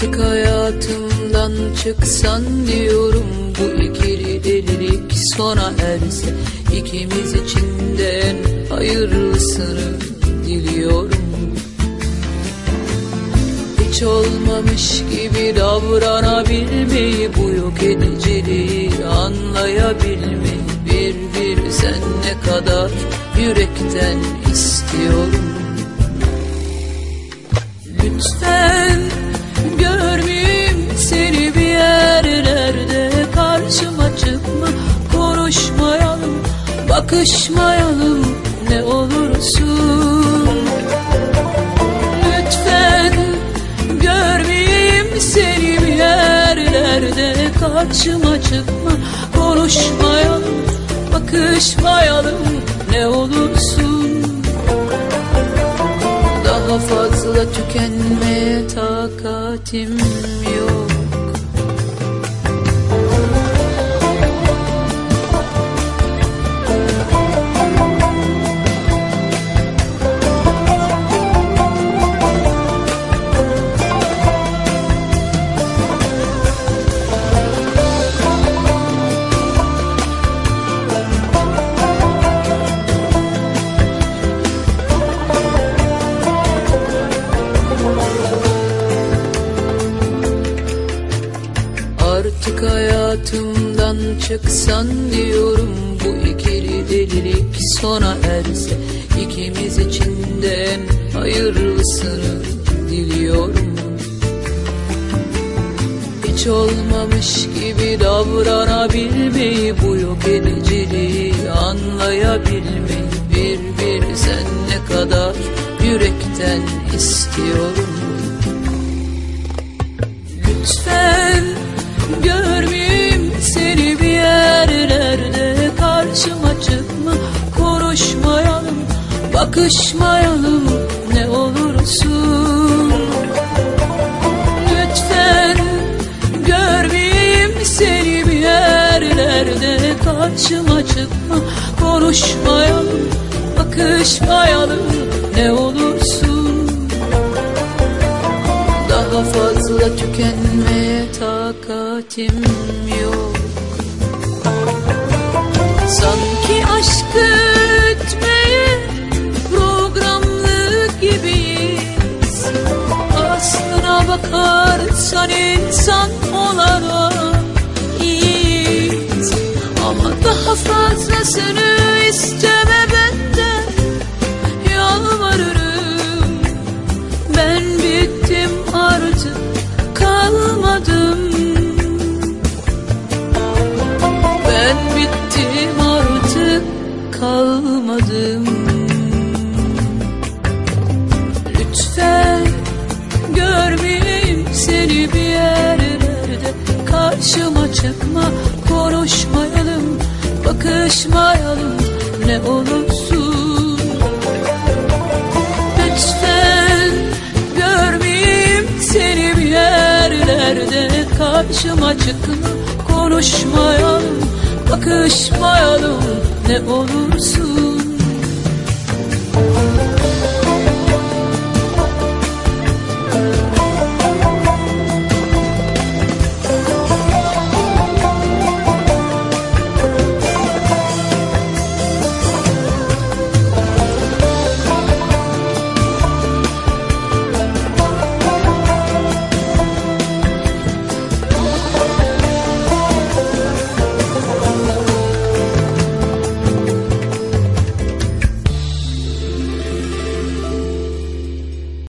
Artık hayatımdan çıksan diyorum Bu ikili delilik sona erse ikimiz içinden hayırlısını diliyorum Olmamış gibi davranabilmeyi Bu yok ediciliği anlayabilmeyi. Bir bir sen ne kadar yürekten istiyorum. Lütfen görmeyeyim seni bir yerlerde. Karşıma çıkma konuşmayalım Bakışmayalım ne olursun Karşıma çıkma konuşmayalım Bakışmayalım ne olursun. Daha fazla tükenmeye takatim çıksan diyorum Bu ikili delilik sona erse. İkimiz içinden hayırlısını diliyorum. Hiç olmamış gibi davranabilmeyi Bu yok ediciliği anlayabilmeyi. Bir bir sen ne kadar yürekten istiyorum Bakışmayalım ne olursun. Lütfen görmeyeyim seni bir yerlerde Karşıma çıkma. Konuşmayalım Bakışmayalım ne olursun. Daha fazla tükenmeye takatim yok bakarsan insan olarak iyiyiz Ama daha fazlasını isteme benden Yalvarırım. Ben bittim artık kalmadım. Ben bittim artık kalmadım Karşıma çıkma konuşmayalım bakışmayalım ne olursun. Lütfen görmeyeyim seni bir yerlerde. Karşıma çıkma konuşmayalım Bakışmayalım ne olursun